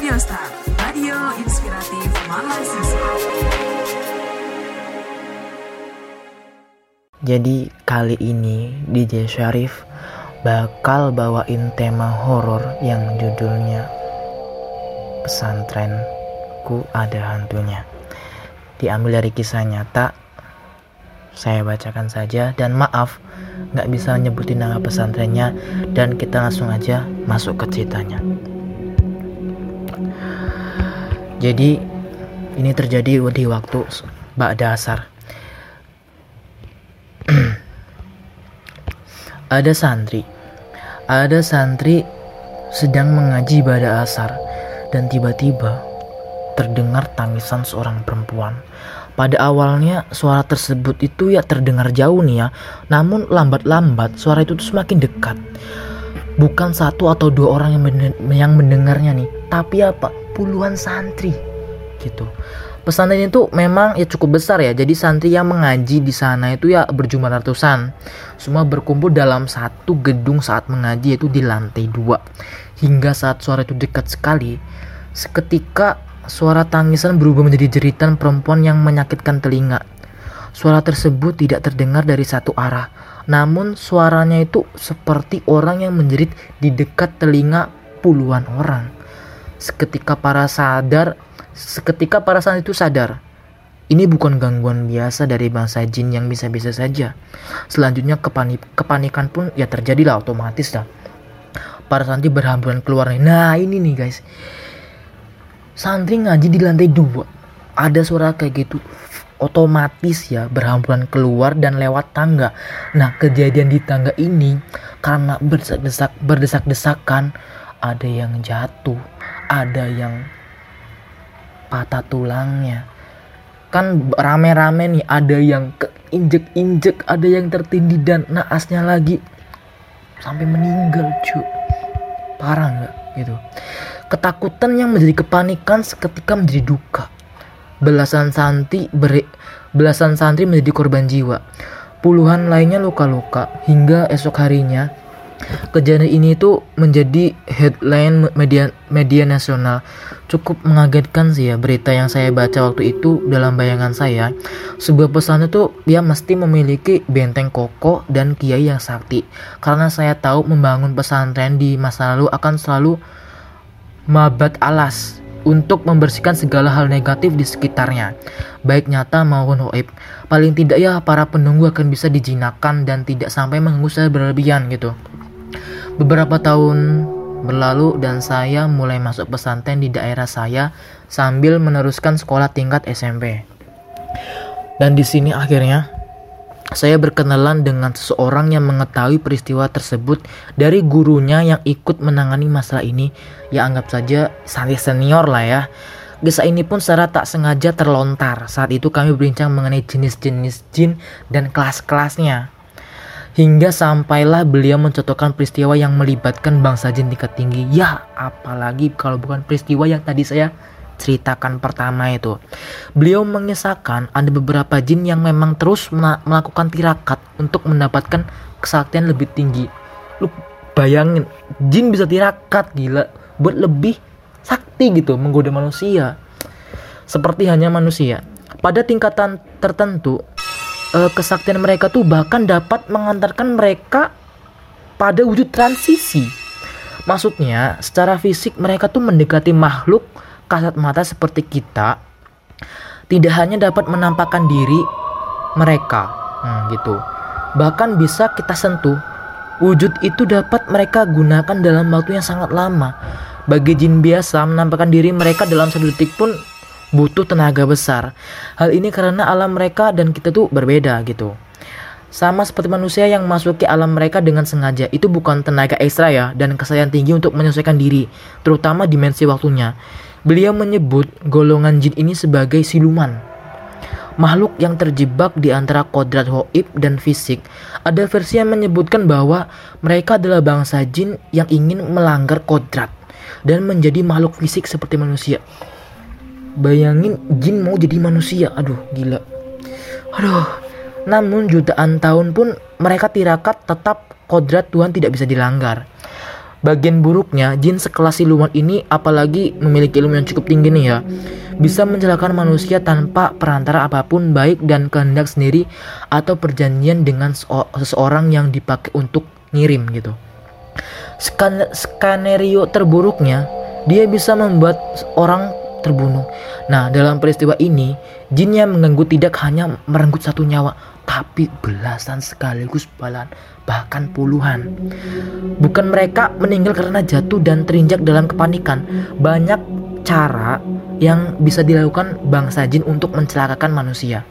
Radio Star, radio inspiratif mahasiswa. Jadi kali ini DJ Syarif bakal bawain tema horor yang judulnya Pesantrenku Ada Hantunya. Diambil dari kisah nyata. Saya bacakan saja dan maaf nggak bisa nyebutin nama pesantrennya dan kita langsung aja masuk ke ceritanya. Jadi ini terjadi di waktu Ba'da Asar. ada santri. Ada santri sedang mengaji pada asar dan tiba-tiba terdengar tangisan seorang perempuan. Pada awalnya suara tersebut itu ya terdengar jauh nih ya, namun lambat-lambat suara itu semakin dekat. Bukan satu atau dua orang yang mendengarnya nih, tapi apa? Puluhan santri gitu. Pesantren itu memang ya cukup besar ya. Jadi santri yang mengaji di sana itu ya berjumlah ratusan. Semua berkumpul dalam satu gedung saat mengaji yaitu di lantai dua. Hingga saat suara itu dekat sekali, seketika suara tangisan berubah menjadi jeritan perempuan yang menyakitkan telinga. Suara tersebut tidak terdengar dari satu arah, namun suaranya itu seperti orang yang menjerit di dekat telinga puluhan orang. Seketika para sadar Seketika para santri itu sadar, ini bukan gangguan biasa dari bangsa jin yang bisa-bisa saja. Selanjutnya kepanik, kepanikan pun ya terjadilah otomatis dah. Para santri berhamburan keluar nih. Nah ini nih guys. Santri ngaji di lantai dua. Ada suara kayak gitu. Otomatis ya berhamburan keluar dan lewat tangga. Nah kejadian di tangga ini karena berdesak-desak berdesak-desakan ada yang jatuh, ada yang patah tulangnya. Kan rame-rame nih ada yang keinjek-injek ada yang tertindih dan naasnya lagi sampai meninggal cu. Parah nggak gitu? Ketakutan yang menjadi kepanikan seketika menjadi duka. Belasan santri beri, belasan santri menjadi korban jiwa. Puluhan lainnya luka-luka. Hingga esok harinya Kejadian ini itu menjadi headline media media nasional. Cukup mengagetkan sih ya berita yang saya baca waktu itu dalam bayangan saya. Sebuah pesan itu dia mesti memiliki benteng kokoh dan kiai yang sakti. Karena saya tahu membangun pesantren di masa lalu akan selalu mabat alas untuk membersihkan segala hal negatif di sekitarnya, baik nyata maupun hoib. Paling tidak ya para penunggu akan bisa dijinakan dan tidak sampai mengganggu saya berlebihan gitu. Beberapa tahun berlalu dan saya mulai masuk pesantren di daerah saya sambil meneruskan sekolah tingkat SMP. Dan di sini akhirnya saya berkenalan dengan seseorang yang mengetahui peristiwa tersebut dari gurunya yang ikut menangani masalah ini. Ya anggap saja santri senior lah ya. Kisah ini pun secara tak sengaja terlontar. Saat itu kami berbincang mengenai jenis-jenis jin dan kelas-kelasnya hingga sampailah beliau mencontohkan peristiwa yang melibatkan bangsa jin tingkat tinggi. Ya, apalagi kalau bukan peristiwa yang tadi saya ceritakan pertama itu. Beliau mengisahkan ada beberapa jin yang memang terus melakukan tirakat untuk mendapatkan kesaktian lebih tinggi. Lu bayangin, jin bisa tirakat gila buat lebih sakti gitu menggoda manusia. Seperti hanya manusia. Pada tingkatan tertentu, uh, kesaktian mereka tuh bahkan dapat mengantarkan mereka pada wujud transisi. Maksudnya, secara fisik mereka tuh mendekati makhluk kasat mata seperti kita. Tidak hanya dapat menampakkan diri mereka, hmm, gitu. Bahkan bisa kita sentuh. Wujud itu dapat mereka gunakan dalam waktu yang sangat lama. Bagi jin biasa, menampakkan diri mereka dalam satu detik pun butuh tenaga besar. Hal ini karena alam mereka dan kita tuh berbeda gitu. Sama seperti manusia yang masuki alam mereka dengan sengaja, itu bukan tenaga ekstra ya dan kesadaran tinggi untuk menyesuaikan diri, terutama dimensi waktunya. Beliau menyebut golongan jin ini sebagai siluman. Makhluk yang terjebak di antara kodrat hoib dan fisik. Ada versi yang menyebutkan bahwa mereka adalah bangsa jin yang ingin melanggar kodrat dan menjadi makhluk fisik seperti manusia. Bayangin jin mau jadi manusia. Aduh, gila. Aduh. Namun jutaan tahun pun mereka tirakat tetap kodrat Tuhan tidak bisa dilanggar. Bagian buruknya, jin sekelas siluman ini apalagi memiliki ilmu yang cukup tinggi nih ya. Bisa mencelakakan manusia tanpa perantara apa pun baik dan kehendak sendiri atau perjanjian dengan seseorang yang dipakai untuk ngirim gitu. Skan skenario terburuknya, dia bisa membuat orang terbunuh. Nah, dalam peristiwa ini, jin yang mengganggu tidak hanya merenggut satu nyawa, tapi belasan sekaligus balan bahkan puluhan. Bukan mereka meninggal karena jatuh dan terinjak dalam kepanikan. Banyak cara yang bisa dilakukan bangsa jin untuk mencelakakan manusia.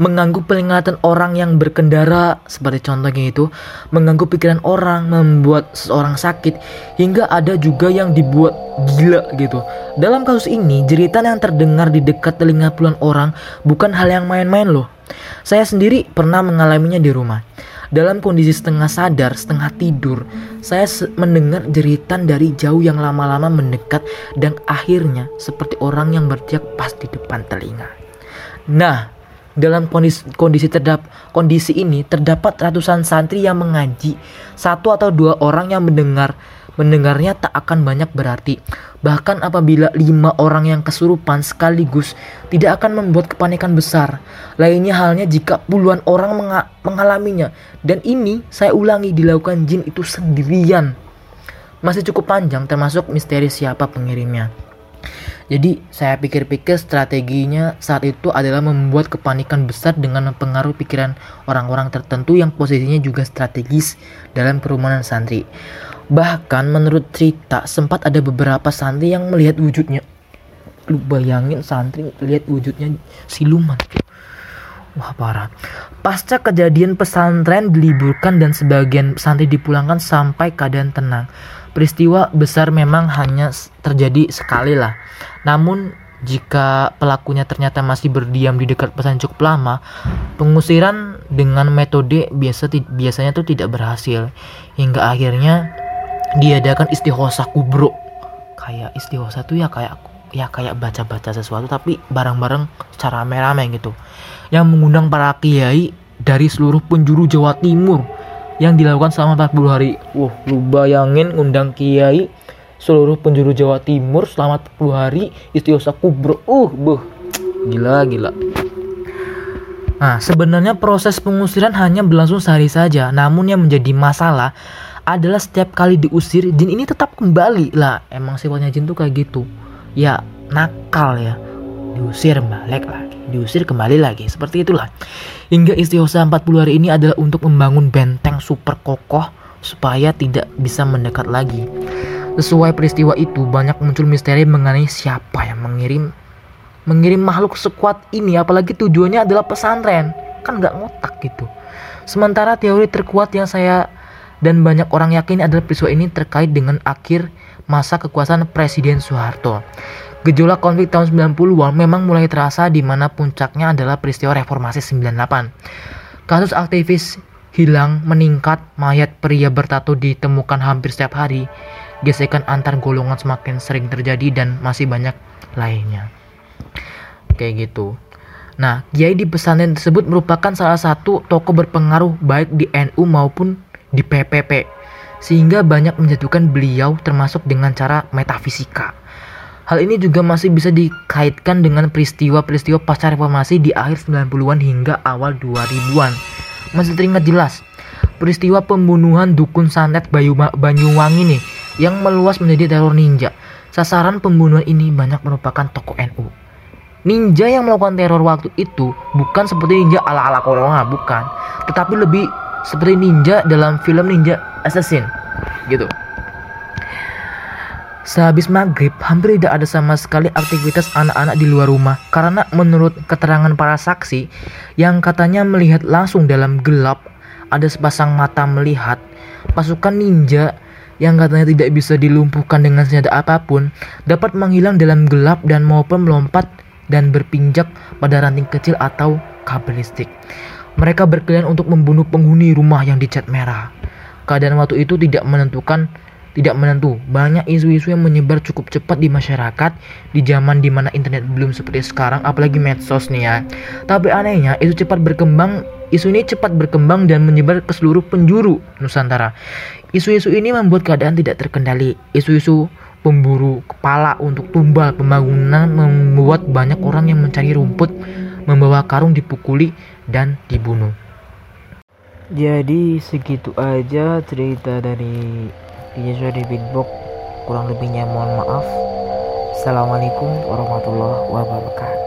Mengganggu penglihatan orang yang berkendara, seperti contohnya itu, mengganggu pikiran orang, membuat seseorang sakit, hingga ada juga yang dibuat gila gitu. Dalam kasus ini, jeritan yang terdengar di dekat telinga puluhan orang bukan hal yang main-main loh. Saya sendiri pernah mengalaminya di rumah. Dalam kondisi setengah sadar, setengah tidur, saya mendengar jeritan dari jauh yang lama-lama mendekat dan akhirnya seperti orang yang berteriak pas di depan telinga. Nah, dalam kondisi kondisi terdap kondisi ini terdapat ratusan santri yang mengaji. Satu atau dua orang yang mendengar mendengarnya tak akan banyak berarti. Bahkan apabila lima orang yang kesurupan sekaligus tidak akan membuat kepanikan besar. Lainnya halnya jika puluhan orang mengalaminya. Dan ini saya ulangi dilakukan jin itu sendirian. Masih cukup panjang termasuk misteri siapa pengirimnya. Jadi saya pikir-pikir strateginya saat itu adalah membuat kepanikan besar dengan mempengaruhi pikiran orang-orang tertentu yang posisinya juga strategis dalam kerumunan santri. Bahkan menurut cerita sempat ada beberapa santri yang melihat wujudnya. Lu bayangin santri lihat wujudnya siluman. Wah parah. Pasca kejadian pesantren diliburkan dan sebagian santri dipulangkan sampai keadaan tenang. Peristiwa besar memang hanya terjadi sekali lah. Namun jika pelakunya ternyata masih berdiam di dekat pesan cukup lama, pengusiran dengan metode biasa biasanya tuh tidak berhasil hingga akhirnya diadakan istihosa kubro. Kayak istihosa tuh ya kayak ya kayak baca-baca sesuatu tapi bareng-bareng secara rame-rame gitu. Yang mengundang para kiai dari seluruh penjuru Jawa Timur yang dilakukan selama 40 hari. Wah, lu bayangin ngundang kiai seluruh penjuru Jawa Timur selama 40 hari istiqosa kubro. Uh, buh. Gila, gila. Nah, sebenarnya proses pengusiran hanya berlangsung sehari saja. Namun yang menjadi masalah adalah setiap kali diusir, jin ini tetap kembali. Lah, emang sifatnya jin tuh kayak gitu. Ya, nakal ya. Diusir balik lagi, diusir kembali lagi. Seperti itulah. Hingga istihosa 40 hari ini adalah untuk membangun benteng super kokoh supaya tidak bisa mendekat lagi. Sesuai peristiwa itu, banyak muncul misteri mengenai siapa yang mengirim mengirim makhluk sekuat ini apalagi tujuannya adalah pesantren. Kan nggak ngotak gitu. Sementara teori terkuat yang saya dan banyak orang yakin adalah peristiwa ini terkait dengan akhir masa kekuasaan Presiden Soeharto. Gejolak konflik tahun 90-an memang mulai terasa di mana puncaknya adalah peristiwa reformasi 98. Kasus aktivis hilang meningkat, mayat pria bertato ditemukan hampir setiap hari, gesekan antar golongan semakin sering terjadi dan masih banyak lainnya. Kayak gitu. Nah, Kiai di pesantren tersebut merupakan salah satu tokoh berpengaruh baik di NU maupun di PPP, sehingga banyak menjatuhkan beliau termasuk dengan cara metafisika. Hal ini juga masih bisa dikaitkan dengan peristiwa-peristiwa pasca reformasi di akhir 90-an hingga awal 2000-an. Masih teringat jelas peristiwa pembunuhan dukun santet Bayu Banyuwangi nih yang meluas menjadi teror ninja. Sasaran pembunuhan ini banyak merupakan tokoh NU. Ninja yang melakukan teror waktu itu bukan seperti ninja ala-ala corona, bukan. Tetapi lebih seperti ninja dalam film Ninja Assassin gitu. Sehabis maghrib, hampir tidak ada sama sekali aktivitas anak-anak di luar rumah karena menurut keterangan para saksi yang katanya melihat langsung dalam gelap ada sepasang mata melihat pasukan ninja yang katanya tidak bisa dilumpuhkan dengan senjata apa pun dapat menghilang dalam gelap dan maupun melompat dan berpinjak pada ranting kecil atau kabel listrik. Mereka berkeliling untuk membunuh penghuni rumah yang dicat merah. Keadaan waktu itu tidak menentukan tidak menentu. Banyak isu-isu yang menyebar cukup cepat di masyarakat di zaman di mana internet belum seperti sekarang, apalagi medsos nih ya. Tapi anehnya, itu cepat berkembang Isu ini cepat berkembang dan menyebar ke seluruh penjuru Nusantara. Isu-isu ini membuat keadaan tidak terkendali. Isu-isu pemburu kepala untuk tumbal pembangunan membuat banyak orang yang mencari rumput, membawa karung dipukuli dan dibunuh. Jadi segitu aja cerita dari Yesus di Beatbox. Kurang lebihnya mohon maaf. Assalamualaikum warahmatullahi wabarakatuh.